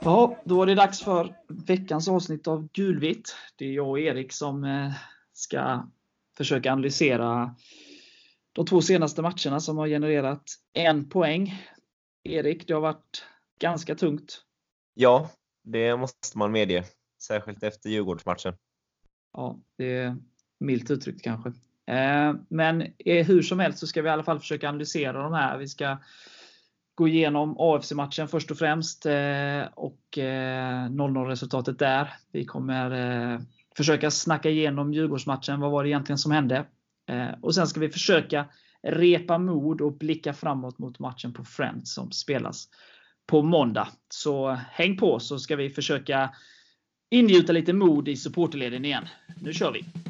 Ja, då var det dags för veckans avsnitt av Gulvitt. Det är jag och Erik som eh, ska försöka analysera de två senaste matcherna som har genererat en poäng. Erik, det har varit ganska tungt. Ja, det måste man medge. Särskilt efter Djurgårdsmatchen. Ja, det är milt uttryckt kanske. Eh, men hur som helst så ska vi i alla fall försöka analysera de här. Vi ska gå igenom AFC-matchen först och främst eh, och eh, 0-0 resultatet där. Vi kommer försöka snacka igenom Djurgårdsmatchen. Vad var det egentligen som hände? Och sen ska vi försöka repa mod och blicka framåt mot matchen på Friends som spelas på måndag. Så häng på så ska vi försöka ingjuta lite mod i supporterleden igen. Nu kör vi!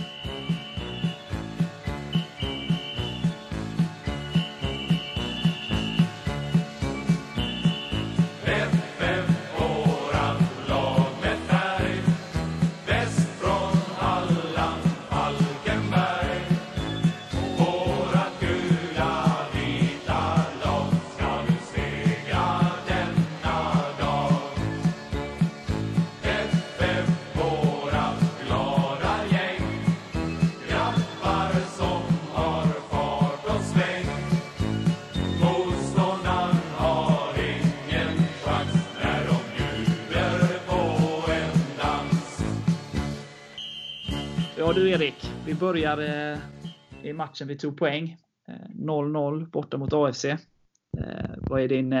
Ja du Erik, vi börjar eh, i matchen vi tog poäng. Eh, 0-0 borta mot AFC. Eh, vad är din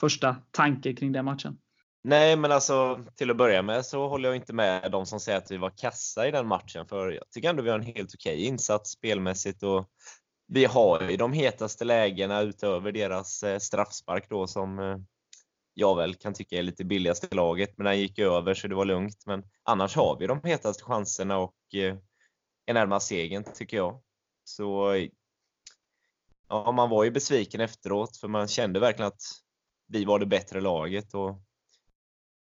första tanke kring den matchen? Nej, men alltså till att börja med så håller jag inte med de som säger att vi var kassa i den matchen. För jag tycker ändå vi har en helt okej insats spelmässigt och vi har ju de hetaste lägena utöver deras straffspark då som jag väl kan tycka är lite billigaste laget, men den gick över så det var lugnt. Men annars har vi de hetaste chanserna och eh, är närmast segern tycker jag. Så ja, man var ju besviken efteråt för man kände verkligen att vi var det bättre laget och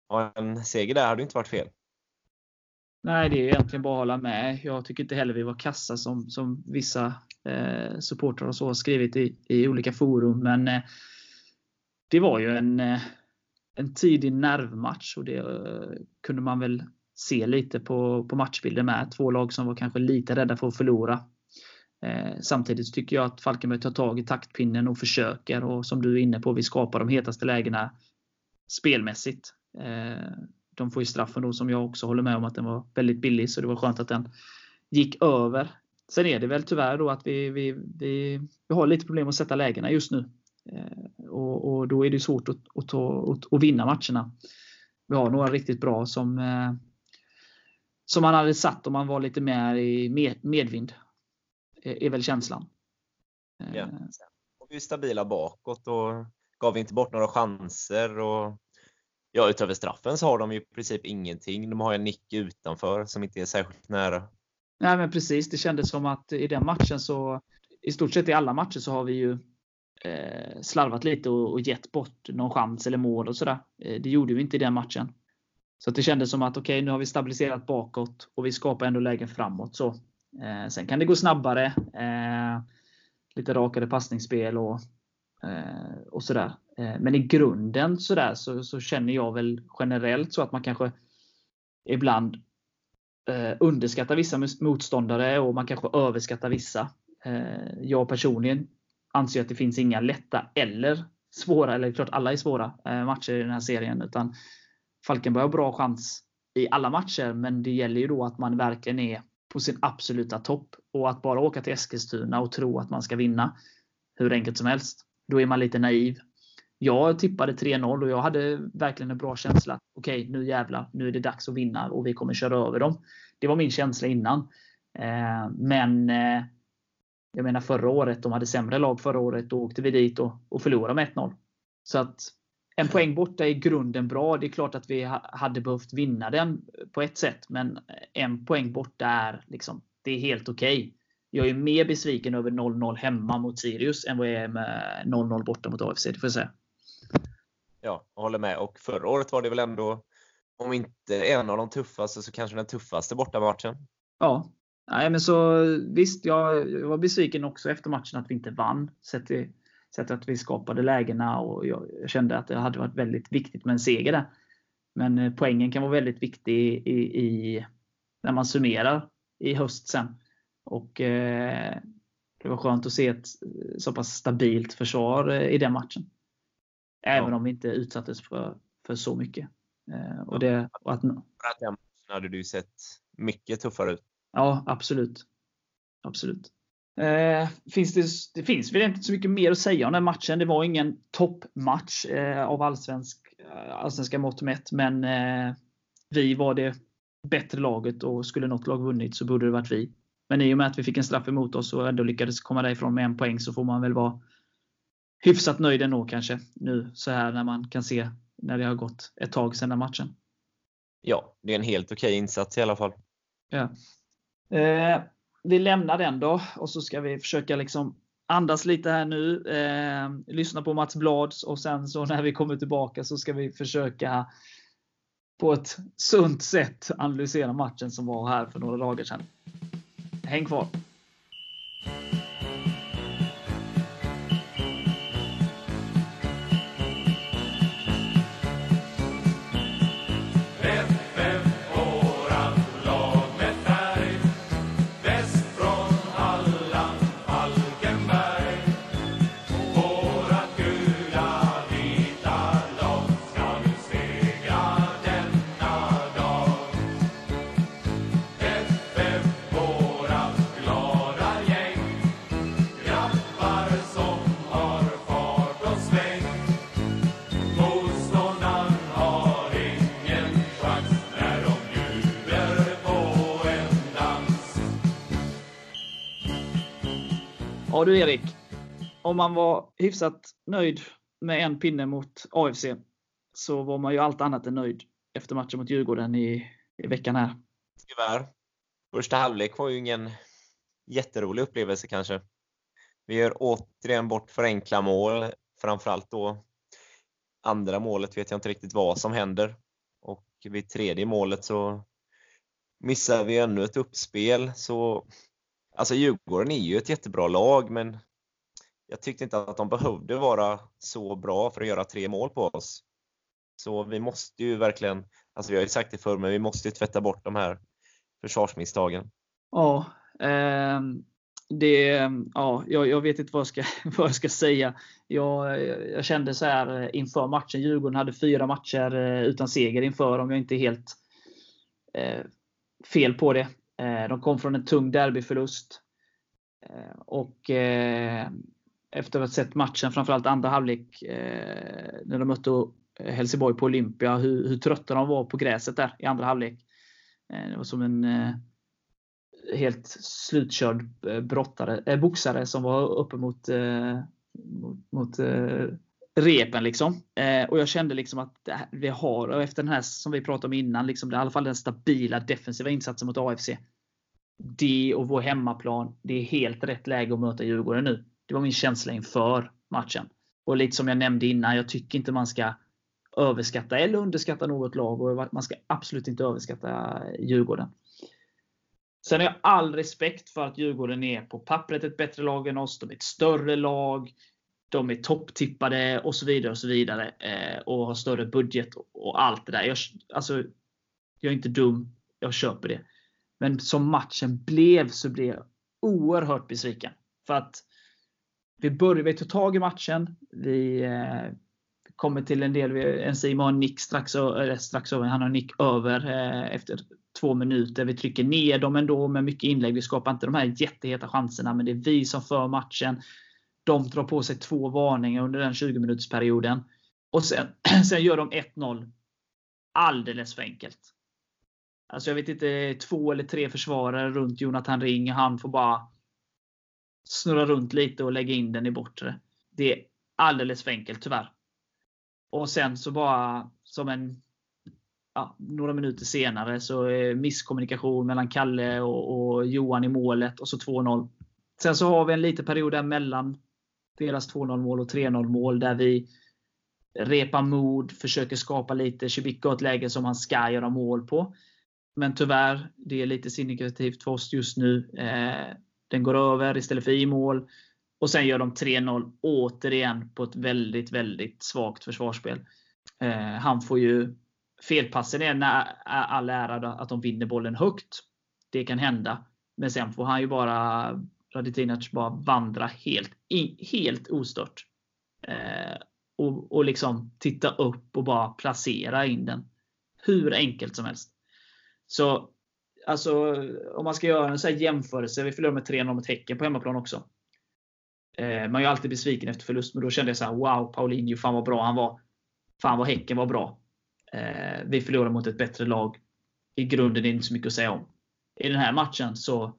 ja, en seger där hade inte varit fel. Nej, det är egentligen bara att hålla med. Jag tycker inte heller vi var kassa som, som vissa eh, supportrar och så har skrivit i, i olika forum. Men eh, det var ju en, eh, en tidig nervmatch och det eh, kunde man väl se lite på, på matchbilden med. Två lag som var kanske lite rädda för att förlora. Eh, samtidigt tycker jag att Falkenberg tar tag i taktpinnen och försöker. Och som du är inne på, vi skapar de hetaste lägena spelmässigt. Eh, de får ju straffen då som jag också håller med om att den var väldigt billig, så det var skönt att den gick över. Sen är det väl tyvärr då att vi, vi, vi, vi har lite problem att sätta lägena just nu. Eh, och, och, då är det svårt att, att, ta, att, att, vinna matcherna. Vi har några riktigt bra som, eh, som man hade satt om man var lite mer i med, medvind. Är väl känslan. Ja. Eh. Och vi är stabila bakåt och gav inte bort några chanser. Och ja, utöver straffen så har de ju i princip ingenting. De har en nick utanför som inte är särskilt nära. Nej men precis, det kändes som att i den matchen så i stort sett i alla matcher så har vi ju eh, slarvat lite och, och gett bort någon chans eller mål och sådär. Eh, det gjorde vi inte i den matchen. Så det kändes som att okej, okay, nu har vi stabiliserat bakåt och vi skapar ändå lägen framåt. Så, eh, sen kan det gå snabbare. Eh, lite rakare passningsspel och, eh, och sådär. Eh, men i grunden sådär så, så känner jag väl generellt så att man kanske ibland eh, underskattar vissa motståndare och man kanske överskattar vissa. Eh, jag personligen anser att det finns inga lätta eller svåra, eller klart alla är svåra eh, matcher i den här serien. Utan Falkenberg har bra chans i alla matcher, men det gäller ju då att man verkligen är på sin absoluta topp. Och att bara åka till Eskilstuna och tro att man ska vinna hur enkelt som helst. Då är man lite naiv. Jag tippade 3-0 och jag hade verkligen en bra känsla. Okej, okay, nu jävlar, nu är det dags att vinna och vi kommer köra över dem. Det var min känsla innan. Eh, men eh, jag menar förra året, de hade sämre lag förra året. Då åkte vi dit och, och förlorade med 1-0. Så att en poäng borta är i grunden bra. Det är klart att vi hade behövt vinna den på ett sätt. Men en poäng borta är, liksom, det är helt okej. Okay. Jag är mer besviken över 0-0 hemma mot Sirius än vad jag är med 0-0 borta mot AFC. Det får jag säga. Ja, jag håller med. Och förra året var det väl ändå, om inte en av de tuffaste, så kanske den tuffaste bortamatchen. Ja, Nej, men så visst, jag, jag var besviken också efter matchen att vi inte vann. Sett till, sett att vi skapade lägena och jag, jag, kände att det hade varit väldigt viktigt med en seger där. Men eh, poängen kan vara väldigt viktig i, i när man summerar i höst sen. Och eh, Det var skönt att se ett så pass stabilt försvar eh, i den matchen. Även ja. om vi inte utsattes för, för så mycket. Eh, och det, och att, den matchen hade du sett mycket tuffare ut. Ja, absolut. Absolut. Eh, finns det, det, finns väl inte så mycket mer att säga om den matchen. Det var ingen toppmatch eh, av allsvensk, eh, allsvenska mått mätt, men eh, vi var det bättre laget och skulle något lag vunnit så borde det varit vi. Men i och med att vi fick en straff emot oss och ändå lyckades komma därifrån med en poäng så får man väl vara hyfsat nöjd ändå kanske. Nu så här när man kan se när det har gått ett tag sedan den matchen. Ja, det är en helt okej insats i alla fall. Ja. Eh, vi lämnar den då och så ska vi försöka liksom andas lite här nu. Eh, lyssna på Mats Blads och sen så när vi kommer tillbaka så ska vi försöka på ett sunt sätt analysera matchen som var här för några dagar sedan. Häng kvar! Ja du Erik, om man var hyfsat nöjd med en pinne mot AFC så var man ju allt annat än nöjd efter matchen mot Djurgården i, i veckan här. Tyvärr. Första halvlek var ju ingen jätterolig upplevelse kanske. Vi gör återigen bort för enkla mål. Framförallt då andra målet vet jag inte riktigt vad som händer. Och vid tredje målet så missar vi ännu ett uppspel. Så Alltså Djurgården är ju ett jättebra lag, men jag tyckte inte att de behövde vara så bra för att göra tre mål på oss. Så vi måste ju verkligen, alltså vi har ju sagt det förr, men vi måste ju tvätta bort de här försvarsmisstagen. Ja, eh, det, ja jag, jag, vet inte vad jag ska, vad jag ska säga. Jag, jag kände så här inför matchen, Djurgården hade fyra matcher eh, utan seger inför, om jag inte är helt eh, fel på det. Eh, de kom från en tung derbyförlust. Eh, och eh, efter att ha sett matchen, framförallt andra halvlek, när de mötte Helsingborg på Olympia, hur, hur trötta de var på gräset där i andra halvlek. Det var som en helt slutkörd brottare, boxare som var uppe mot, mot, mot repen. Liksom. Eh, och jag kände liksom att vi har, och efter den här som vi pratade om innan, liksom, det är i alla fall den stabila defensiva insatsen mot AFC. Det och vår hemmaplan, det är helt rätt läge att möta Djurgården nu. Det var min känsla inför matchen. Och lite som jag nämnde innan, jag tycker inte man ska överskatta eller underskatta något lag och man ska absolut inte överskatta Djurgården. Sen har jag all respekt för att Djurgården är på pappret ett bättre lag än oss. De är ett större lag de är topptippade och så vidare och så vidare. Eh, och har större budget och, allt det där. Jag, alltså, jag är inte dum. Jag köper det. Men som matchen blev så blev jag oerhört besviken. För att vi började, vi tog tag i matchen. Vi eh, kommer till en del, en Simon har en nick strax, eller strax över, han har en nick över eh, efter två minuter. Vi trycker ner dem ändå med mycket inlägg. Vi skapar inte de här jätteheta chanserna, men det är vi som för matchen. De drar på sig två varningar under den 20 minutersperioden. Och sen, sen gör de 1-0. Alldeles för enkelt. Alltså jag vet inte, två eller tre försvarare runt Jonathan Ring. Han får bara snurra runt lite och lägga in den i bortre. Det är alldeles för enkelt tyvärr. Och sen så bara som en ja, några minuter senare så är misskommunikation mellan Kalle och, och Johan i målet och så 2-0. Sen så har vi en liten period där mellan deras 2-0 mål och 3-0 mål där vi repar mod, försöker skapa lite. Cibicka har ett läge som han ska göra mål på. Men tyvärr, det är lite signifikativt för oss just nu. Eh, den går över istället för i mål. Och sen gör de 3-0 återigen på ett väldigt, väldigt svagt försvarsspel. Eh, han får ju felpassen är all ära att de vinner bollen högt. Det kan hända. Men sen får han ju bara Radetinac bara vandra helt, helt ostört. Eh, och, och liksom titta upp och bara placera in den. Hur enkelt som helst. Så alltså, om man ska göra en så jämförelse. Vi förlorade med 3-0 mot Häcken på hemmaplan också. Eh, man är ju alltid besviken efter förlust, men då kände jag så här: Wow, Paulinho, fan vad bra han var. Fan vad Häcken var bra. Eh, vi förlorade mot ett bättre lag. I grunden är det inte så mycket att säga om. I den här matchen så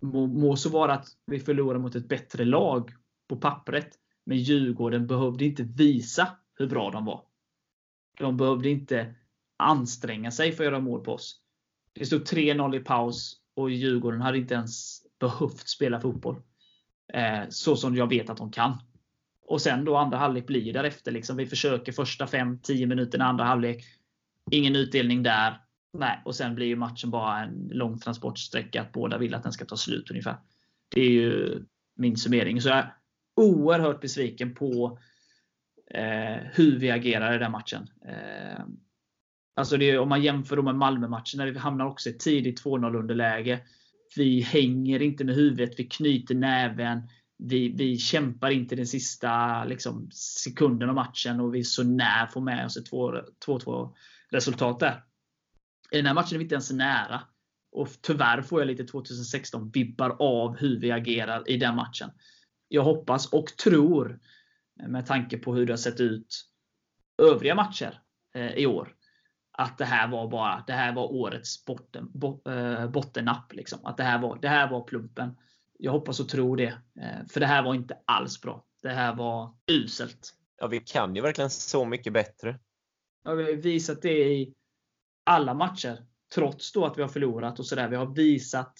må, må så vara att vi förlorade mot ett bättre lag på pappret. Men Djurgården behövde inte visa hur bra de var. De behövde inte anstränga sig för att göra mål på oss. Det stod 3-0 i paus och Djurgården hade inte ens behövt spela fotboll. Eh, så som jag vet att de kan. Och sen då andra halvlek blir därefter. Liksom. Vi försöker första 5-10 minuterna andra halvlek. Ingen utdelning där. Nej, och sen blir ju matchen bara en lång transportsträcka. Att båda vill att den ska ta slut ungefär. Det är ju min summering. Så jag är oerhört besviken på eh, hur vi agerar i den matchen. Eh, alltså det, om man jämför med Malmö-matchen, när vi hamnar också i tidigt 2-0 underläge. Vi hänger inte med huvudet, vi knyter näven. Vi, vi kämpar inte den sista liksom, sekunden av matchen och vi är så när får med oss ett 2-2 resultat där. I den här matchen är vi inte ens nära. Och tyvärr får jag lite 2016 vibbar av hur vi agerar i den matchen. Jag hoppas och tror, med tanke på hur det har sett ut övriga matcher eh, i år, att det här var bara det här var årets botten, eh, bottennapp. Liksom. Att det här, var, det här var plumpen. Jag hoppas och tror det. Eh, för det här var inte alls bra. Det här var uselt. Ja, vi kan ju verkligen så mycket bättre. Ja, vi har visat det i alla matcher. Trots då att vi har förlorat och sådär. Vi har visat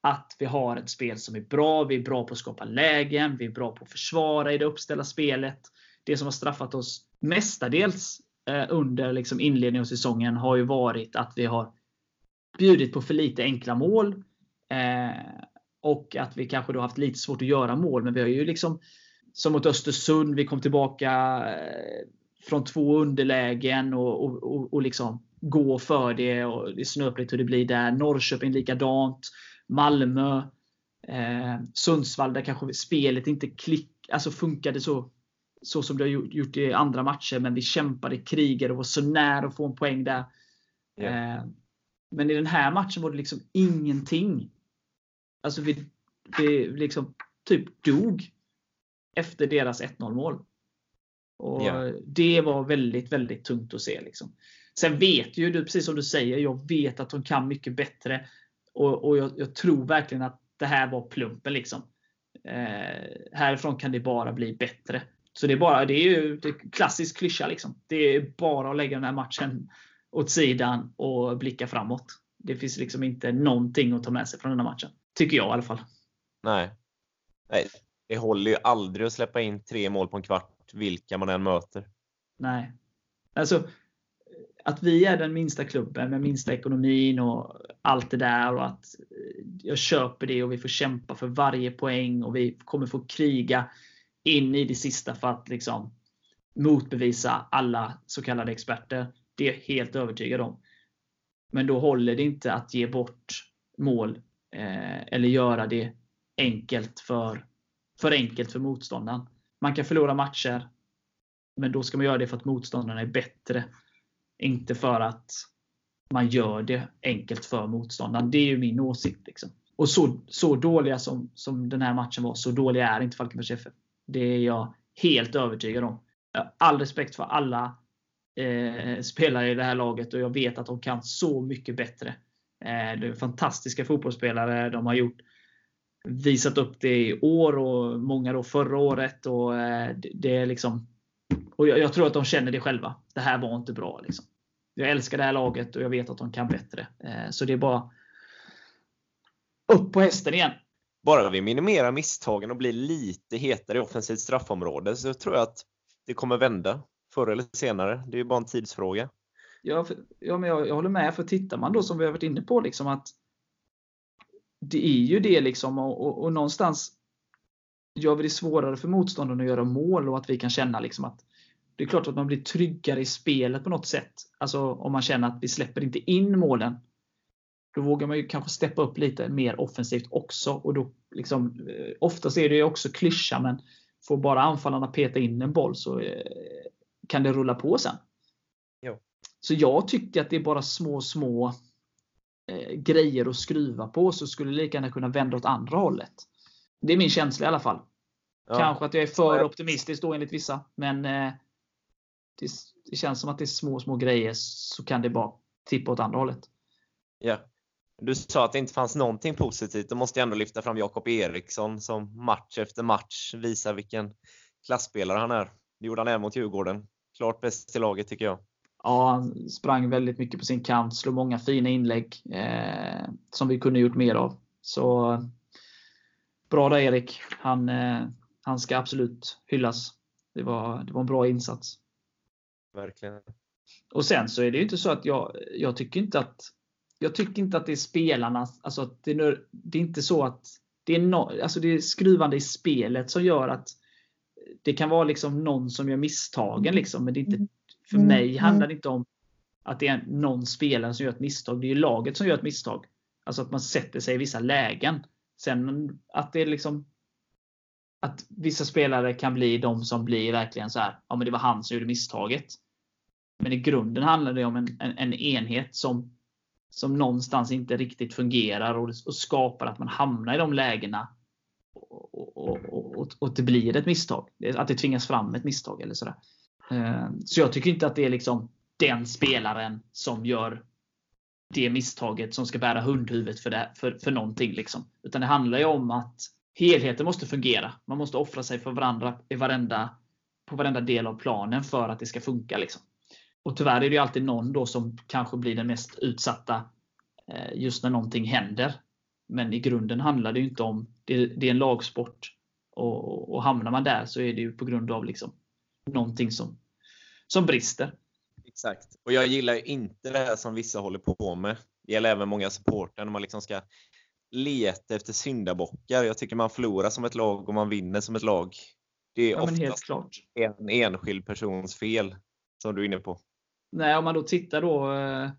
att vi har ett spel som är bra. Vi är bra på att skapa lägen. Vi är bra på att försvara i det uppställda spelet. Det som har straffat oss mestadels eh, under liksom inledningen av säsongen har ju varit att vi har bjudit på för lite enkla mål. Eh, och att vi kanske då haft lite svårt att göra mål. Men vi har ju liksom, som mot Östersund, vi kom tillbaka eh, från två underlägen och, och, och, och liksom gå för det. och Det är snöpligt hur det blir där. Norrköping likadant. Malmö. Eh, Sundsvall där kanske spelet inte klick, alltså funkade så, så som det har gjort i andra matcher. Men vi kämpade, krigade och var så nära att få en poäng där. Yeah. Eh, men i den här matchen var det liksom ingenting. Alltså vi, vi liksom typ dog efter deras 1-0 mål. Och yeah. Det var väldigt, väldigt tungt att se. Liksom. Sen vet ju du, precis som du säger, jag vet att de kan mycket bättre. Och, och jag, jag, tror verkligen att det här var plumpen. Liksom. Eh, härifrån kan det bara bli bättre. Så det är bara, det är ju det är klassisk klyscha. Liksom. Det är bara att lägga den här matchen åt sidan och blicka framåt. Det finns liksom inte någonting att ta med sig från den här matchen. Tycker jag i alla fall. Nej. Nej. Det håller ju aldrig att släppa in tre mål på en kvart, vilka man än möter. Nej. Alltså, att vi är den minsta klubben med minsta ekonomin och allt det där och att eh, jag köper det och vi får kämpa för varje poäng och vi kommer få kriga in i det sista för att liksom motbevisa alla så kallade experter. Det är jag helt övertygad om. Men då håller det inte att ge bort mål eh, eller göra det enkelt för, för enkelt för motståndaren. Man kan förlora matcher, men då ska man göra det för att motståndarna är bättre. Inte för att man gör det enkelt för motståndaren. Det är ju min åsikt. Liksom. Och så, så dåliga som, som den här matchen var, så dåliga är inte Falkenbergs FF. Det är jag helt övertygad om. All respekt för alla eh, spelare i det här laget och jag vet att de kan så mycket bättre. Eh, det är fantastiska fotbollsspelare. De har gjort, visat upp det i år och många då förra året. Och eh, det är liksom och jag, jag, tror att de känner det själva. Det här var inte bra. Liksom. Jag älskar det här laget och jag vet att de kan bättre. Eh, så det är bara upp på hästen igen. Bara vi minimerar misstagen och blir lite hetare i offensivt straffområde så tror jag att det kommer vända förr eller senare. Det är bara en tidsfråga. Ja, för, ja men jag, jag håller med. För tittar man då som vi har varit inne på, liksom att det är ju det liksom och, och, och någonstans gör vi det svårare för motståndaren att göra mål och att vi kan känna liksom att det är klart att man blir tryggare i spelet på något sätt. Alltså om man känner att vi släpper inte in målen. Då vågar man ju kanske steppa upp lite mer offensivt också. Och då liksom, eh, oftast är det ju också klyscha, men får bara anfallarna peta in en boll så eh, kan det rulla på sen. Jo. Så jag tycker att det är bara små, små eh, grejer att skruva på så skulle lika gärna kunna vända åt andra hållet. Det är min känsla i alla fall. Ja. Kanske att jag är för optimistisk då enligt vissa. Men det, känns som att det är små, små grejer så kan det bara tippa åt andra hållet. Ja. Du sa att det inte fanns någonting positivt. Då måste jag ändå lyfta fram Jakob Eriksson som match efter match visar vilken klassspelare han är. Det gjorde han även mot Djurgården. Klart bäst i laget tycker jag. Ja, han sprang väldigt mycket på sin kant, slog många fina inlägg eh, som vi kunde gjort mer av. Så bra där Erik. Han, eh, han ska absolut hyllas. Det var, det var en bra insats. Verkligen. Och sen så är det ju inte så att jag, jag tycker inte att jag tycker inte att det är spelarna, alltså att det, är, det är inte så att det är, no, alltså det är skruvande i spelet som gör att det kan vara liksom någon som gör misstagen. Liksom, men det är inte, för mig handlar det inte om att det är någon spelare som gör ett misstag. Det är ju laget som gör ett misstag. Alltså att man sätter sig i vissa lägen. Sen att det är liksom att vissa spelare kan bli de som blir verkligen så här. Ja, men det var han som gjorde misstaget. Men i grunden handlar det om en, en, en enhet som, som någonstans inte riktigt fungerar och, och skapar att man hamnar i de lägena. Och, och, och, och, det blir ett misstag. Att det tvingas fram ett misstag eller sådär. Eh, så jag tycker inte att det är liksom den spelaren som gör det misstaget som ska bära hundhuvudet för, det, för, för någonting. Liksom. Utan det handlar ju om att helheten måste fungera. Man måste offra sig för varandra i varenda, på varenda del av planen för att det ska funka. Liksom. Och tyvärr är det ju alltid någon då som kanske blir den mest utsatta eh, just när någonting händer. Men i grunden handlar det ju inte om, det, det är en lagsport. Och, och hamnar man där så är det ju på grund av liksom någonting som, som brister. Exakt. Och jag gillar ju inte det här som vissa håller på med. Det gäller även många supportrar när man liksom ska leta efter syndabockar. Jag tycker man förlorar som ett lag och man vinner som ett lag. Det är ja, oftast en enskild persons fel, som du är inne på. Nej, om man då tittar då eh,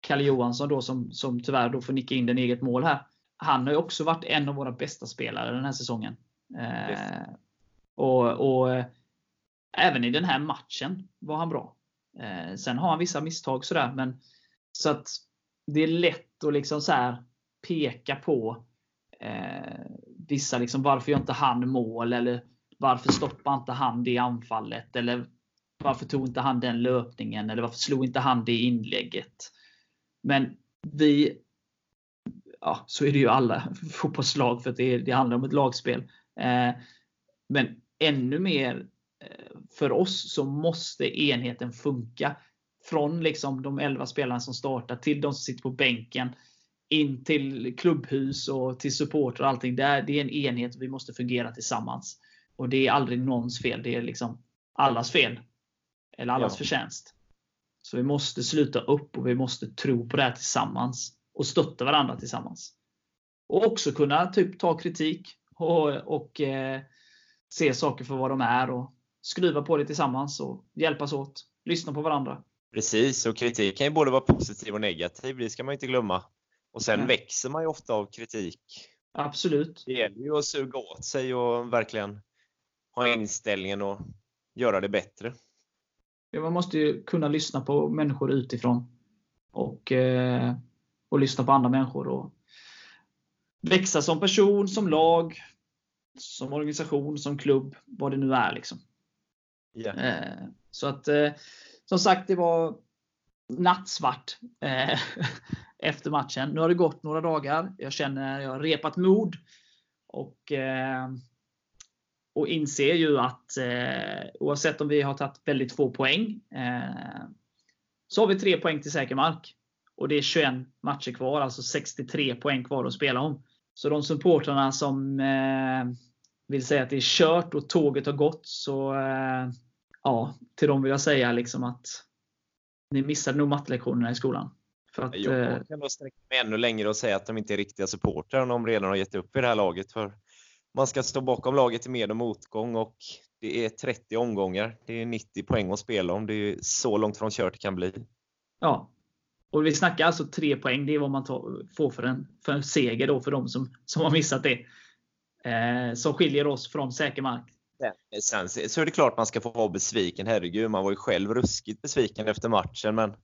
Kalle Johansson då som, som tyvärr då får nicka in den eget mål här. Han har ju också varit en av våra bästa spelare den här säsongen. Eh, och, och eh, även i den här matchen var han bra. Eh, sen har han vissa misstag sådär, men så att det är lätt att liksom så här peka på eh, vissa, liksom, varför gör inte han mål? Eller varför stoppar inte han det anfallet? Eller varför tog inte han den löpningen? Eller varför slog inte han det inlägget? Men vi, ja, så är det ju alla fotbollslag för det, det handlar om ett lagspel. Eh, men ännu mer eh, för oss så måste enheten funka. Från liksom de 11 spelarna som startar till de som sitter på bänken. In till klubbhus och till supporter och allting. Det är, det är en enhet och vi måste fungera tillsammans. Och det är aldrig någons fel. Det är liksom allas fel. Eller allas ja. förtjänst. Så vi måste sluta upp och vi måste tro på det här tillsammans. Och stötta varandra tillsammans. Och också kunna typ ta kritik och, och eh, se saker för vad de är. Och skruva på det tillsammans och hjälpas åt. Lyssna på varandra. Precis, och kritik kan ju både vara positiv och negativ. Det ska man inte glömma. Och sen Nej. växer man ju ofta av kritik. Absolut. Det gäller ju att suga åt sig och verkligen ha inställningen och göra det bättre. Ja, man måste ju kunna lyssna på människor utifrån. Och, eh, och lyssna på andra människor. Och växa som person, som lag, som organisation, som klubb. Vad det nu är. Liksom. Yeah. Så att eh, som sagt, det var nattsvart eh, efter matchen. Nu har det gått några dagar. Jag känner jag har repat mod. Och, eh, och inser ju att eh, oavsett om vi har tagit väldigt få poäng eh, så har vi tre poäng till säker mark. Och det är 21 matcher kvar, alltså 63 poäng kvar att spela om. Så de supportrarna som vill säga att det är kört och tåget har gått så ja, till dem vill jag säga liksom att Ni missade nog mattelektionerna i skolan. För att, eh, Jag kan då sträcka mig ännu längre och säga att de inte är riktiga supportrar om de redan har gett upp i det här laget. För man ska stå bakom laget i med och motgång och det är 30 omgångar. Det är 90 poäng att spela om. Det är så långt från kört det kan bli. Ja. Och vi snackar alltså tre poäng. Det är vad man tar, får för en, för en seger då för de som, som har missat det. Eh, som skiljer oss från säker mark. Sen så är det klart man ska få vara besviken. Herregud, man var ju själv ruskigt besviken efter matchen. Men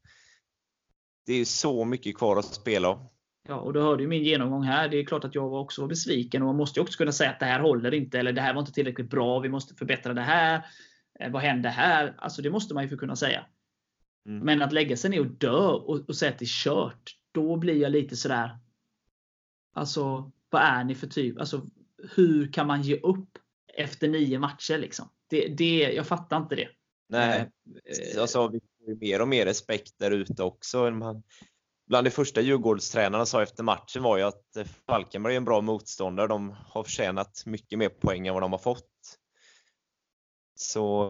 det är så mycket kvar att spela om. Ja, och du hörde ju min genomgång här. Det är klart att jag också var besviken och man måste ju också kunna säga att det här håller inte eller det här var inte tillräckligt bra. Vi måste förbättra det här. Eh, vad händer här? Alltså det måste man ju få kunna säga. Mm. Men att lägga sig ner och dö och, och säga att det är kört. Då blir jag lite sådär. Alltså vad är ni för typ? Alltså hur kan man ge upp efter nio matcher liksom? Det, det, jag fattar inte det. Nej, Eh, alltså, ju mer och mer respekt där ute också. Man, bland de första Djurgårdstränarna sa efter matchen var ju att eh, Falkenberg är en bra motståndare. De har förtjänat mycket mer poäng än vad de har fått. Så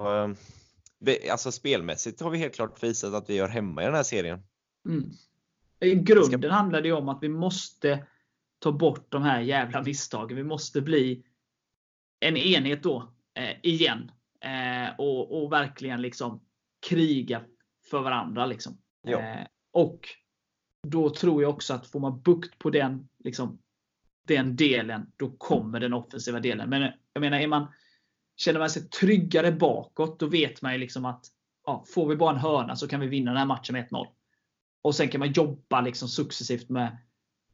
eh, alltså spelmässigt har vi helt klart visat att vi gör hemma i den här serien. Mm. I grunden handlar det ju om att vi måste ta bort de här jävla misstagen. Vi måste bli en enhet då, eh, igen. Eh, och, och verkligen liksom kriga för varandra. Liksom. Ja. Eh, och då tror jag också att får man bukt på den, liksom, den delen, då kommer den offensiva delen. Men jag menar, är man, känner man sig tryggare bakåt, då vet man ju liksom att ja, får vi bara en hörna så kan vi vinna den här matchen med 1-0. Och sen kan man jobba liksom successivt med,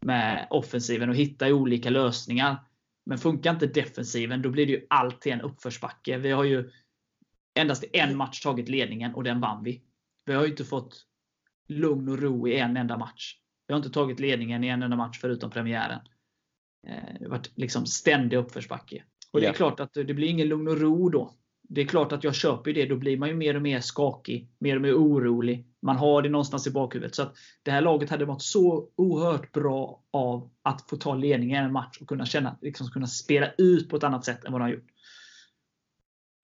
med offensiven och hitta olika lösningar. Men funkar inte defensiven, då blir det ju alltid en uppförsbacke. Vi har ju endast en match tagit ledningen och den vann vi. Vi har ju inte fått lugn och ro i en enda match. Vi har inte tagit ledningen i en enda match förutom premiären. Eh, Det har varit liksom ständig uppförsbacke. Och det är klart att det blir ingen lugn och ro då. Det är klart att jag köper det. Då blir man ju mer och mer skakig. Mer och mer orolig. Man har det någonstans i bakhuvudet. Så att det här laget hade mått så oerhört bra av att få ta ledningen i en match och kunna känna, liksom kunna spela ut på ett annat sätt än vad de har gjort.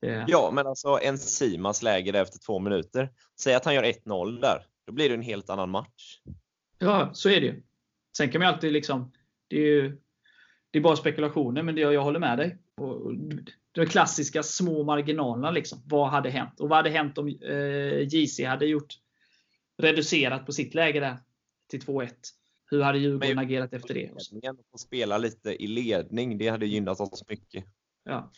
Det, Ja, men alltså en Simas läge där efter två minuter. Säg att han gör 1-0 där. Då blir det en helt annan match. Ja, så är det ju. Sen kan man ju alltid liksom... Det är ju det är bara spekulationer, men det, jag håller med dig. Och, de klassiska små marginalerna. Liksom. Vad hade hänt? Och vad hade hänt om eh, JC hade gjort reducerat på sitt läge där till 2-1? Hur hade Djurgården Men- agerat efter det? Att spela lite i ledning, det hade gynnat oss mycket. Ja.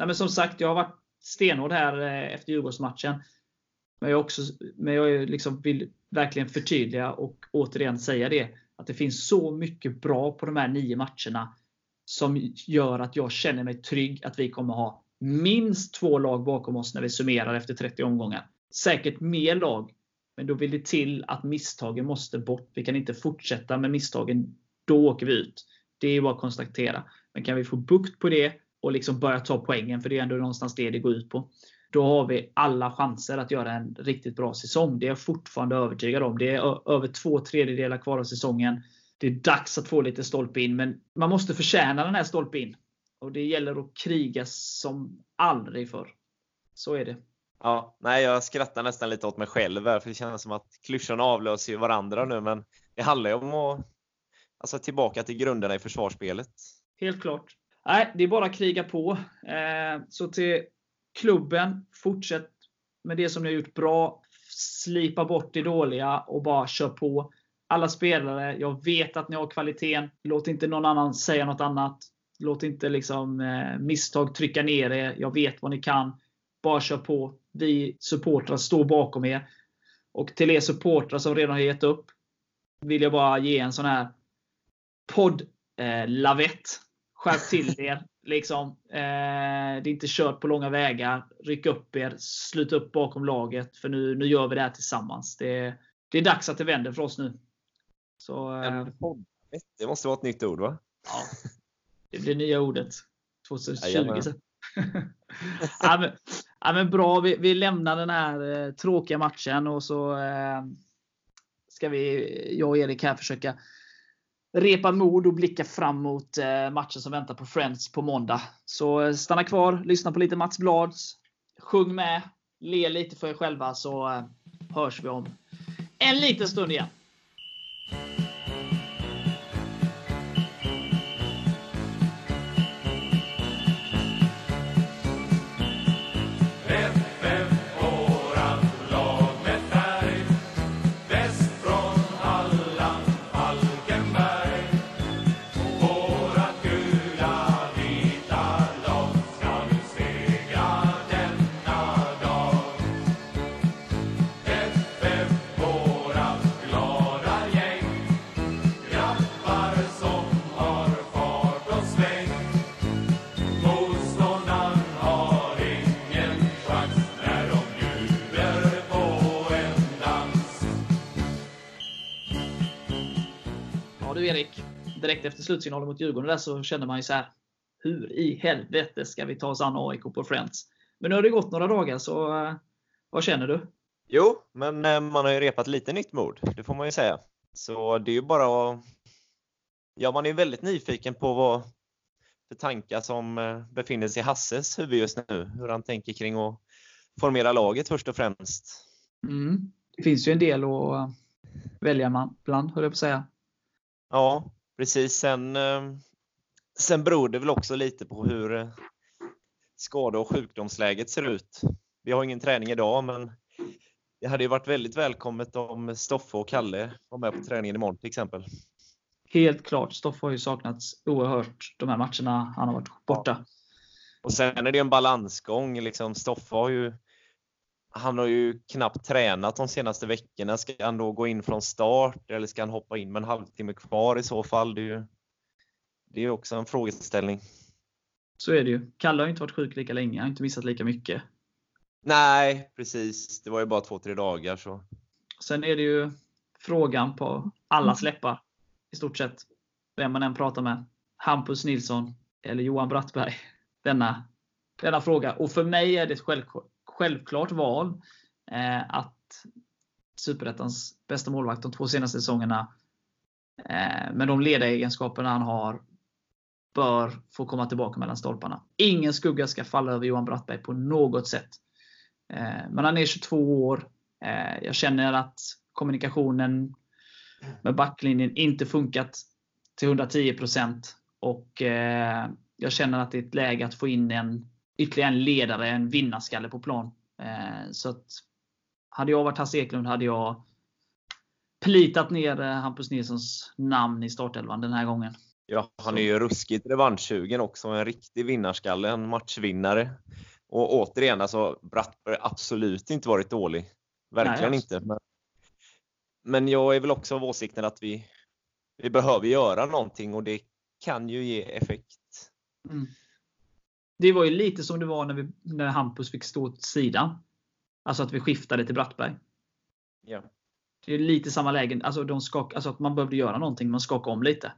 Nej, men som sagt, jag har varit stenhård här eh, efter Djurgårdsmatchen. Men jag, också, men jag liksom vill verkligen förtydliga och återigen säga det. Att det finns så mycket bra på de här nio matcherna. Som gör att jag känner mig trygg att vi kommer ha minst två lag bakom oss när vi summerar efter 30 omgångar. Säkert mer lag. Men då vill det till att misstagen måste bort. Vi kan inte fortsätta med misstagen. Då åker vi ut. Det är bara att konstatera. Men kan vi få bukt på det och liksom börja ta poängen, för det är ändå någonstans det det går ut på. Då har vi alla chanser att göra en riktigt bra säsong. Det är jag fortfarande övertygad om. Det är över två tredjedelar kvar av säsongen. Det är dags att få lite stolpe in, men man måste förtjäna den här stolpe in. Och det gäller att kriga som aldrig förr. Så är det. Ja, nej, jag skrattar nästan lite åt mig själv här, för det känns som att klyschorna avlöser varandra nu, men det handlar ju om att alltså, tillbaka till grunderna i försvarsspelet. Helt klart. Nej, det är bara att kriga på. Eh, så till klubben, fortsätt med det som ni har gjort bra. Slipa bort det dåliga och bara kör på. Alla spelare, jag vet att ni har kvaliteten. Låt inte någon annan säga något annat. Låt inte liksom, eh, misstag trycka ner er. Jag vet vad ni kan. Bara kör på. Vi supportrar står bakom er. Och till er supportrar som redan har gett upp vill jag bara ge en sån här podd eh, lavett. Skärp till er. Liksom. Eh, det är inte kört på långa vägar. Ryck upp er. Slut upp bakom laget. För nu, nu gör vi det här tillsammans. Det, det är dags att det vänder för oss nu. Så, eh. Det måste vara ett nytt ord va? ja, det blir nya ordet. 2020. Jajamän. så. ja, men, ja, men bra, vi, vi lämnar den här eh, tråkiga matchen och så eh, ska vi, jag och Erik här försöka repa mod och blicka fram mot eh, matchen som väntar på Friends på måndag. Så eh, stanna kvar, lyssna på lite Mats Blads, sjung med, le lite för er själva så eh, hörs vi om en liten stund igen. Direkt efter slutsignalen mot Djurgården där så kände man ju så här. Hur i helvete ska vi ta oss an AIK på Friends? Men nu har det gått några dagar, så uh, vad känner du? Jo, men uh, man har ju repat lite nytt mod, det får man ju säga. Så det är ju bara att... Ja, man är väldigt nyfiken på vad för tankar som uh, befinner sig i Hasses huvud just nu. Hur han tänker kring att formera laget först och främst. Mm. Det finns ju en del att välja bland, höll jag på att säga. Ja, precis. Sen, eh, sen beror det väl också lite på hur eh, skade och sjukdomsläget ser ut. Vi har ingen träning idag, men det hade ju varit väldigt välkommet om Stoffe och Kalle var med på träningen imorgon till exempel. Helt klart. Stoffe har ju saknats oerhört de här matcherna han har varit borta. Och sen är det en balansgång. Liksom, Stoffe har ju han har ju knappt tränat de senaste veckorna. Ska han då gå in från start eller ska han hoppa in med en halvtimme kvar i så fall? Det är ju det är också en frågeställning. Så är det ju. Kalle har inte varit sjuk lika länge, han har inte missat lika mycket. Nej, precis. Det var ju bara två, tre dagar. så. Sen är det ju frågan på alla släppar i stort sett. Vem man än pratar med. Hampus Nilsson eller Johan Brattberg. Denna, denna fråga. Och för mig är det självklart självklart val eh, att Superettans bästa målvakt de två senaste säsongerna eh, med de ledaregenskaperna han har bör få komma tillbaka mellan stolparna. Ingen skugga ska falla över Johan Brattberg på något sätt. Eh, men han är 22 år. Eh, jag känner att kommunikationen med backlinjen inte funkat till 110% och eh, jag känner att det är ett läge att få in en ytterligare en ledare, en vinnarskalle på plan. Eh, så att, hade jag varit Hasse Eklund hade jag plitat ner eh, Hampus Nilssons namn i startelvan den här gången. Ja, han är ju ruskigt revanschsugen också. En riktig vinnarskalle, en matchvinnare. Och återigen, alltså Brattberg absolut inte varit dålig. Verkligen Nej, inte. Men, men jag är väl också av åsikten att vi, vi behöver göra någonting och det kan ju ge effekt. Mm. Det var ju lite som det var när, vi, när Hampus fick stå åt sidan. Alltså att vi skiftade till Brattberg. Ja. Det är lite samma läge. Alltså, de skak, alltså att man behövde göra någonting. Man skakade om lite.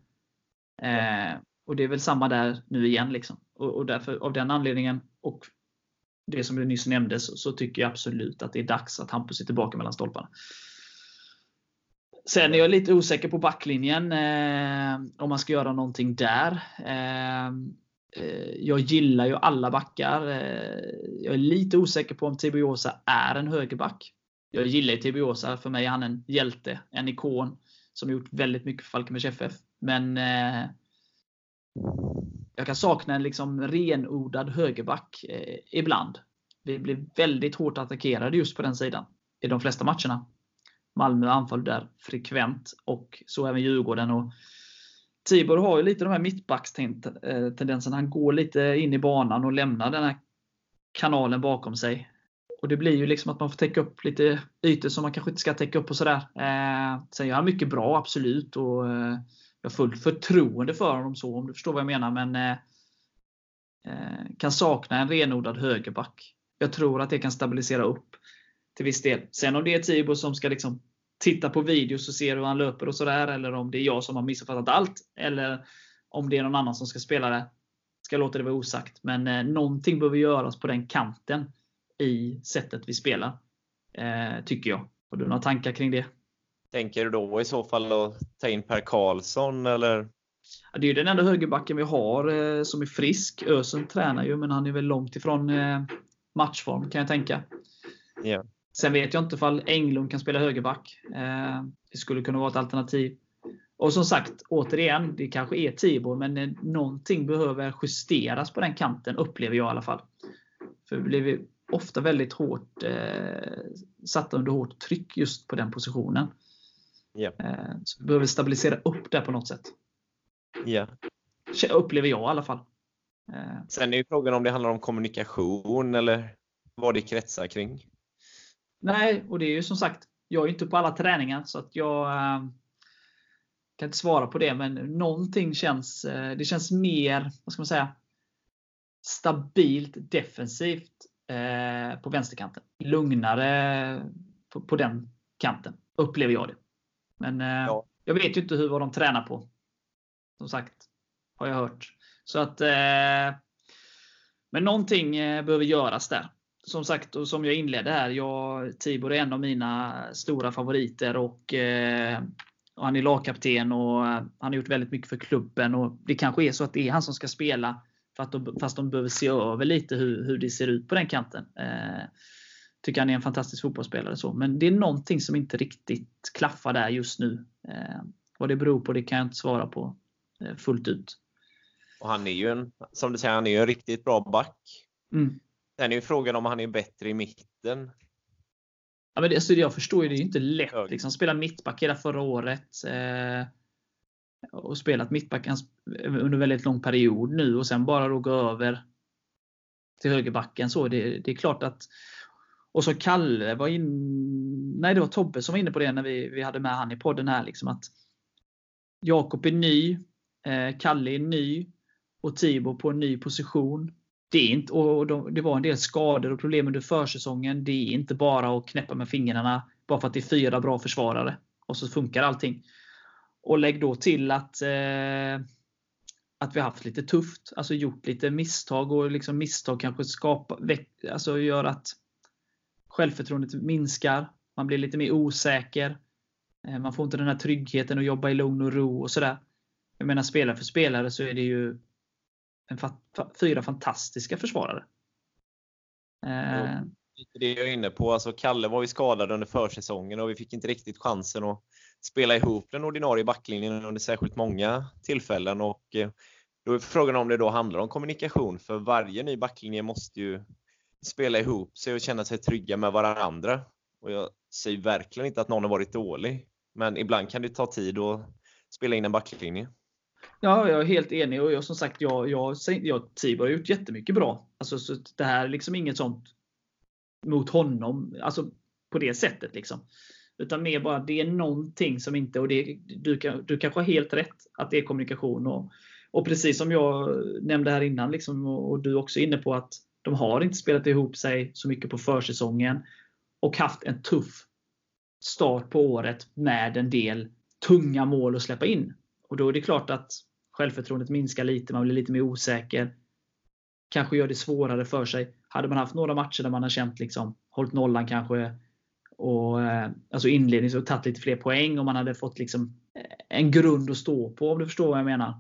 Eh, och det är väl samma där nu igen. Liksom. Och, och därför, av den anledningen och det som du nyss nämnde så, så, tycker jag absolut att det är dags att Hampus är tillbaka mellan stolparna. Sen är jag lite osäker på backlinjen. Eh, om man ska göra någonting där. Eh, Eh, jag gillar ju alla backar. Eh, jag är lite osäker på om Tibiosa är en högerback. Jag gillar Tibiosa. För mig är han en hjälte, en ikon som gjort väldigt mycket för Falkenbergs FF. Men eh, jag kan sakna en liksom renodlad högerback eh, ibland. Vi blev väldigt hårt attackerade just på den sidan i de flesta matcherna. Malmö anföll där frekvent och så även Djurgården. Och Tibor har ju lite de här mittbackstendenserna. Han går lite in i banan och lämnar den här kanalen bakom sig. Och Det blir ju liksom att man får täcka upp lite ytor som man kanske inte ska täcka upp och sådär. Eh, sen gör han mycket bra, absolut. Och, eh, jag har fullt förtroende för honom så, om du förstår vad jag menar. Men eh, eh, kan sakna en renodlad högerback. Jag tror att det kan stabilisera upp till viss del. Sen om det är Tibor som ska liksom titta på videos och se hur han löper och sådär. Eller om det är jag som har missuppfattat allt. Eller om det är någon annan som ska spela det. Ska låta det vara osagt. Men eh, någonting behöver göras på den kanten i sättet vi spelar. Eh, tycker jag. Har du några tankar kring det? Tänker du då i så fall att ta in Per Karlsson eller? Ja, det är ju den enda högerbacken vi har eh, som är frisk. Ösen tränar ju, men han är väl långt ifrån eh, matchform kan jag tänka. Yeah. Sen vet jag inte ifall Englund kan spela högerback. Eh, det skulle kunna vara ett alternativ. Och som sagt, återigen, det kanske är Tibor, men eh, någonting behöver justeras på den kanten, upplever jag i alla fall. För vi blir ofta väldigt hårt eh, satta under hårt tryck just på den positionen. Ja. Eh, så vi behöver stabilisera upp det på något sätt. Ja. Upplever jag i alla fall. Eh. Sen är ju frågan om det handlar om kommunikation eller vad det kretsar kring. Nej, och det är ju som sagt, jag är inte på alla träningar så att jag eh, kan inte svara på det. Men någonting känns, eh, det känns mer, vad ska man säga, stabilt defensivt eh, på vänsterkanten. Lugnare på, på, den kanten, upplever jag det. Men eh, ja. jag vet ju inte hur vad de tränar på. Som sagt, har jag hört. Så att Men någonting eh, behöver göras där. Som sagt, och som jag inledde här, jag, Tibor är en av mina stora favoriter och, eh, och han är lagkapten och han har gjort väldigt mycket för klubben. och Det kanske är så att det är han som ska spela för att de, fast de behöver se över lite hur, hur det ser ut på den kanten. Eh, tycker han är en fantastisk fotbollsspelare. Så. Men det är någonting som inte riktigt klaffar där just nu. Eh, vad det beror på det kan jag inte svara på eh, fullt ut. Och han är ju en, som du säger, han är en riktigt bra back. Mm. Sen är ju frågan om han är bättre i mitten. Ja, men det, alltså, jag förstår ju, det är inte lätt. Liksom, spela mittback hela förra året. Eh, och spelat mittback under väldigt lång period nu och sen bara då gå över till högerbacken. Så det, det är klart att och så Kalle var in, nej det var Tobbe som var inne på det när vi, vi hade med han i podden här. Liksom att Jakob är ny, eh, Kalle är ny och Tibor på en ny position. Det, är inte, och de, det var en del skador och problem under försäsongen. Det är inte bara att knäppa med fingrarna bara för att det är fyra bra försvarare. Och så funkar allting. Och lägg då till att eh, att vi haft lite tufft. Alltså gjort lite misstag och liksom misstag kanske skapar, alltså gör att självförtroendet minskar. Man blir lite mer osäker. Eh, man får inte den här tryggheten att jobba i lugn och ro och sådär. Jag menar spelare för spelare så är det ju en fa fyra fantastiska försvarare. Eh. Det jag är inne på. Alltså Kalle var ju skadad under försäsongen och vi fick inte riktigt chansen att spela ihop den ordinarie backlinjen under särskilt många tillfällen. Och eh, då är frågan om det då handlar om kommunikation, för varje ny backlinje måste ju spela ihop sig och känna sig trygga med varandra. Och jag säger verkligen inte att någon har varit dålig, men ibland kan det ta tid att spela in en backlinje. Ja, jag är helt enig och jag, som sagt, jag, jag, jag, Tibor har gjort jättemycket bra. Alltså, så det här är liksom inget sånt mot honom, alltså på det sättet. liksom. Utan mer bara, det är någonting som inte, och det, du, du kanske har helt rätt, att det är kommunikation. Och, och precis som jag nämnde här innan, liksom, och, och du också är inne på, att de har inte spelat ihop sig så mycket på försäsongen och haft en tuff start på året med en del tunga mål att släppa in. Och då är det klart att självförtroendet minskar lite, man blir lite mer osäker. Kanske gör det svårare för sig. Hade man haft några matcher där man har känt liksom, hållit nollan kanske, och, eh, alltså inledningsvis och tagit lite fler poäng och man hade fått liksom en grund att stå på om du förstår vad jag menar.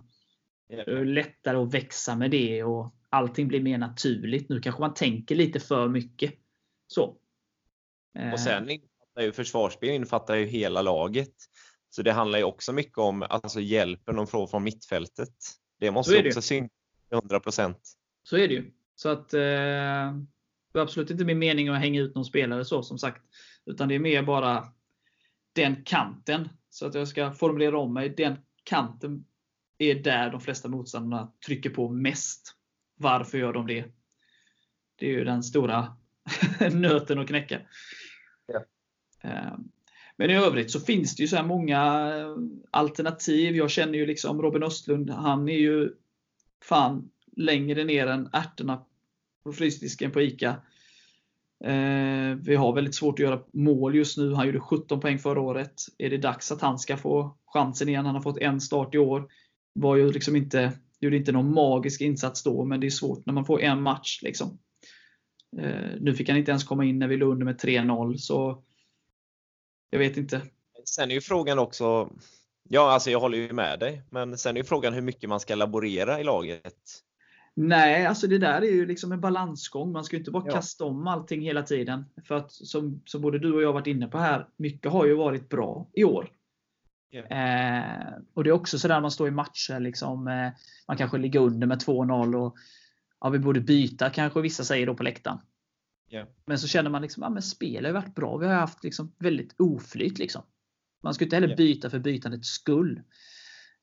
Lättare att växa med det och allting blir mer naturligt. Nu kanske man tänker lite för mycket. Så. Och sen eh. infattar ju försvarsspel infattar ju hela laget. Så det handlar ju också mycket om alltså hjälpen de får från mittfältet. Det måste ju också synas 100%. Så är det ju. Så att eh, det är absolut inte min mening att hänga ut någon spelare så som sagt. Utan det är mer bara den kanten. Så att jag ska formulera om mig. Den kanten är där de flesta motståndarna trycker på mest. Varför gör de det? Det är ju den stora nöten att knäcka. Ja. Men i övrigt så finns det ju så här många eh, alternativ. Jag känner ju liksom Robin Östlund. Han är ju fan längre ner än ärtorna på frysdisken på ICA. Eh, vi har väldigt svårt att göra mål just nu. Han gjorde 17 poäng förra året. Är det dags att han ska få chansen igen? Han har fått en start i år. Var ju liksom inte, gjorde inte någon magisk insats då, men det är svårt när man får en match. Liksom. Eh, nu fick han inte ens komma in när vi låg under med 3-0, så jag vet inte. Sen är ju frågan också, ja alltså jag håller ju med dig, men sen är ju frågan hur mycket man ska laborera i laget. Nej, alltså det där är ju liksom en balansgång. Man ska ju inte bara Ja. kasta om allting hela tiden. För att som, som både du och jag varit inne på här, mycket har ju varit bra i år. Ja. Eh, och det är också sådär man står i matcher. Liksom, eh, man kanske ligger under med 2-0 och ja, vi borde byta kanske vissa säger då på läktaren. Ja. Men så känner man liksom, ja, men spelet har varit bra. Vi har haft liksom väldigt oflyt. Liksom. Man ska inte heller Ja. byta för bytandets skull.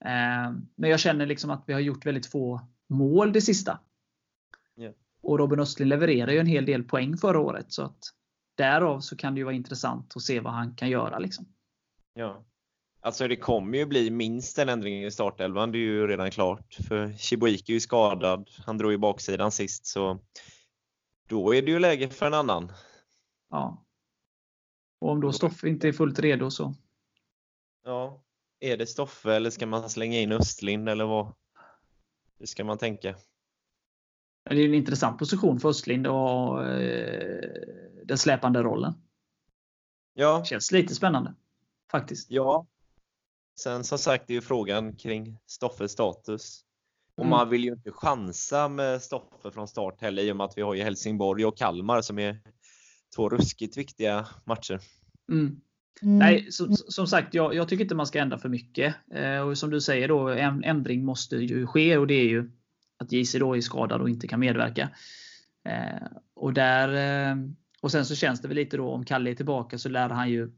Eh, men jag känner liksom att vi har gjort väldigt få mål det sista. Ja. Och Robin Östlund levererar ju en hel del poäng förra året. Så att därav så kan det ju vara intressant att se vad han kan göra. Liksom. Ja. Alltså det kommer ju bli minst en ändring i startelvan, det är ju redan klart. För Chibuiki är ju skadad, han drog ju baksidan sist så då är det ju läge för en annan. Ja. Och om då Stoffe inte är fullt redo så. Ja. Är det Stoffe eller ska man slänga in Östlind eller vad? Hur ska man tänka? Det är en intressant position för Östlind och eh, den släpande rollen. Ja, Känns lite spännande. Faktiskt. ja. Sen som sagt är ju frågan kring Stoffes status. Och Mm. man vill ju inte chansa med Stoffe från start heller i och med att vi har ju Helsingborg och Kalmar som är två ruskigt viktiga matcher. Mm. Nej, som, som sagt, jag, jag tycker inte man ska ändra för mycket. Eh, och som du säger då, en ändring måste ju ske och det är ju att JC då är skadad och inte kan medverka. Eh, och, där, eh, och sen så känns det väl lite då om Kalle är tillbaka så lär han ju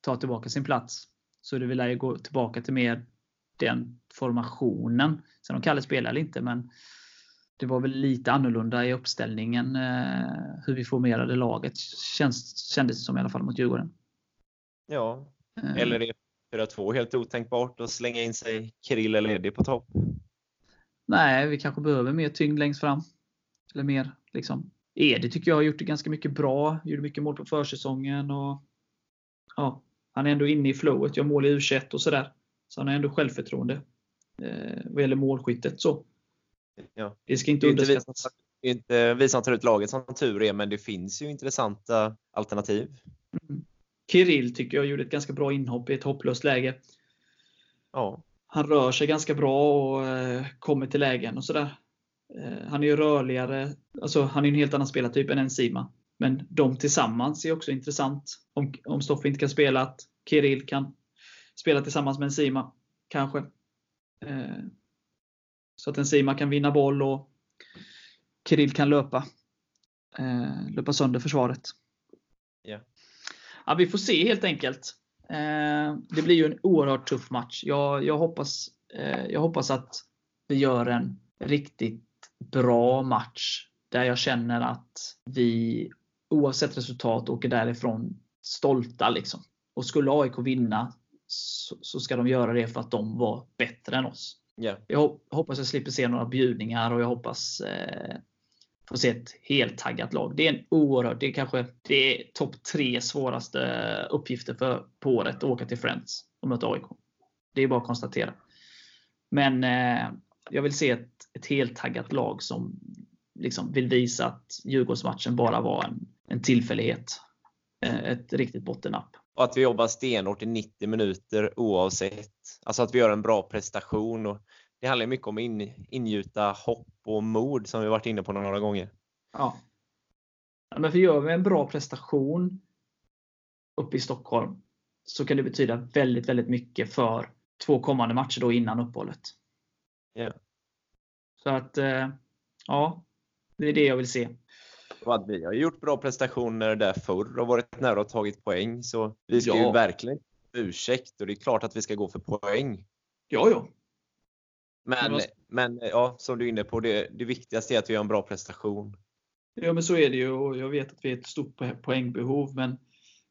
ta tillbaka sin plats. Så det vill ju gå tillbaka till mer den formationen. Sen om Kalle spelar eller inte, men det var väl lite annorlunda i uppställningen eh, hur vi formerade laget. Känns, kändes det som i alla fall mot Djurgården. Ja, Eh, eller är 4-2 helt otänkbart att slänga in sig Kirill eller Eddie på topp? Nej, vi kanske behöver mer tyngd längst fram. Eller mer liksom. Edi tycker jag har gjort det ganska mycket bra. Gjorde mycket mål på försäsongen. Och, ja, han är ändå inne i flowet. Gör mål i u och sådär. Så han har ändå självförtroende. Eh, vad gäller målskyttet. Så. Ja. Det ska inte vi, underskattas. är inte vi som tar ut laget som tur är, men det finns ju intressanta alternativ. Mm. Kirill tycker jag gjorde ett ganska bra inhopp i ett hopplöst läge. Ja, Han rör sig ganska bra och eh, kommer till lägen och sådär. Eh, han är ju rörligare. Alltså, han är en helt annan spelartyp än Enzima. Men de tillsammans är också intressant. Om, om Stoffe inte kan spela, att Kirill kan spela tillsammans med Enzima. Kanske. Eh, så att Enzima kan vinna boll och Kirill kan löpa. Eh, löpa sönder försvaret. Ja. Ja, vi får se helt enkelt. Eh, det blir ju en oerhört tuff match. Jag, jag, hoppas, jag hoppas att vi gör en riktigt bra match. Där jag känner att vi oavsett resultat åker därifrån stolta. Liksom. Och skulle AIK vinna så, så ska de göra det för att de var bättre än oss. ja. Jag hop- hoppas jag slipper se några bjudningar och jag hoppas eh, få se ett helt taggat lag. Det är en oerhört, det är kanske det är topp tre svåraste uppgifter för, på året att åka till Friends och möta AIK. Det är bara att konstatera. Men eh, jag vill se ett, ett helt taggat lag som liksom vill visa att Djurgårdsmatchen bara var en, en tillfällighet. Eh, ett riktigt bottennapp. Och att vi jobbar stenhårt i 90 minuter oavsett. Alltså att vi gör en bra prestation. Och det handlar mycket om att in, ingjuta hopp och mod som vi varit inne på några gånger. Ja. men för gör vi en bra prestation uppe i Stockholm så kan det betyda väldigt, väldigt mycket för två kommande matcher då innan uppehållet. Ja. Så att, eh, ja, det är det jag vill se. Att vi har gjort bra prestationer där förr och varit nära och tagit poäng. Så vi ska Ja. ju verkligen ursäkt och det är klart att vi ska gå för poäng. Ja, ja. Men, var- men ja, som du är inne på, det, det viktigaste är att vi gör en bra prestation. Ja, men så är det ju och jag vet att vi är ett stort po- poängbehov, men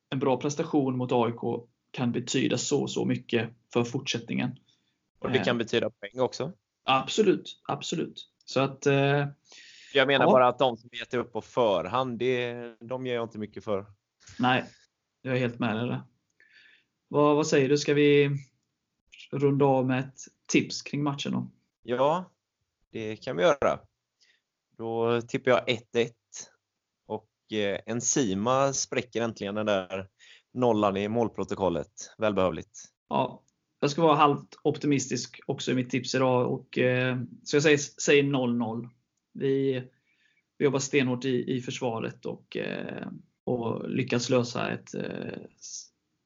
en bra prestation mot AIK kan betyda så, så mycket för fortsättningen. Och det Eh. kan betyda poäng också. Absolut, absolut. Så att, eh, Jag menar Ja. bara att de som gett upp på förhand, det, de ger jag inte mycket för. nej, jag är helt med dig där. Vad, vad säger du? Ska vi runda av med ett tips kring matchen då? Ja, det kan vi göra. Då tippar jag 1-1. Och eh, Enzima spräcker äntligen den där nollan i målprotokollet. Välbehövligt. Ja, jag ska vara halvt optimistisk också i mitt tips idag. Och, eh, så jag säger, säger 0-0. Vi, vi jobbar stenhårt i, i försvaret och, eh, och lyckas lösa ett, eh,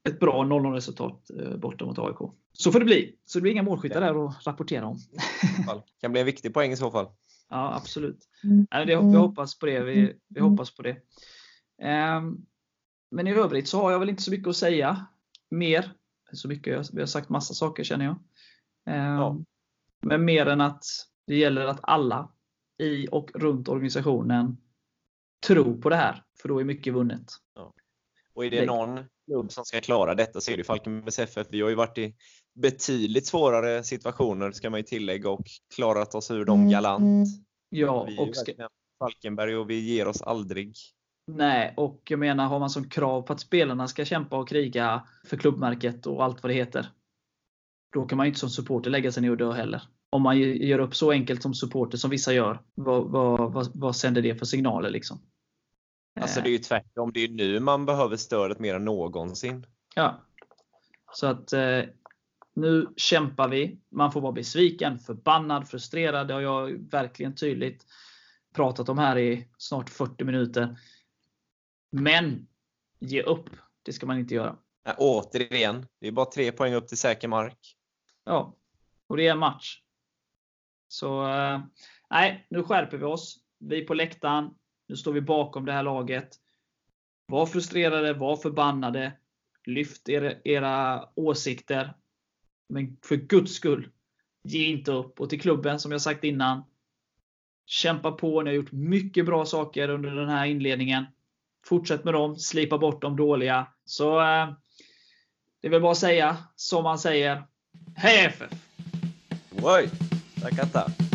ett bra 0-0 resultat eh, borta mot AIK. Så får det bli. Så det blir inga målskyttar där att rapportera om. kan bli en viktig poäng i så fall. Ja, absolut. Nej, det, vi hoppas på det. Vi, vi hoppas på det. Um, men i övrigt så har jag väl inte så mycket att säga mer. Så mycket, vi har sagt massa saker känner jag. Um, ja. Men mer än att det gäller att alla i och runt organisationen tror på det här. För då är mycket vunnet. Ja. Och är det någon klubb som ska klara detta så är det Falkenbergs FF. Vi har ju varit i betydligt svårare situationer ska man ju tillägga och klarat oss ur dem galant. Ja, och ska... Falkenberg och vi ger oss aldrig. Nej, och jag menar har man som krav på att spelarna ska kämpa och kriga för klubbmärket och allt vad det heter. Då kan man ju inte som supporter lägga sig ner och dö heller. Om man gör upp så enkelt som supporter som vissa gör, vad, vad, vad, vad sänder det för signaler? liksom? Alltså det är ju tvärtom. Det är nu man behöver stödet mer än någonsin. Ja. Så att eh, nu kämpar vi. Man får vara besviken, förbannad, frustrerad. Det har jag verkligen tydligt pratat om här i snart 40 minuter. Men ge upp. Det ska man inte göra. Nej, återigen, det är bara tre poäng upp till säker mark. Ja, och det är en match. Så eh, nej, nu skärper vi oss. Vi på läktaren. Nu står vi bakom det här laget. Var frustrerade, var förbannade. Lyft er, era åsikter. Men för Guds skull, ge inte upp. Och till klubben, som jag sagt innan. Kämpa på. Ni har gjort mycket bra saker under den här inledningen. Fortsätt med dem. Slipa bort de dåliga. Så eh, det är väl bara att säga som man säger. Hej FF! Oj! Vai catar.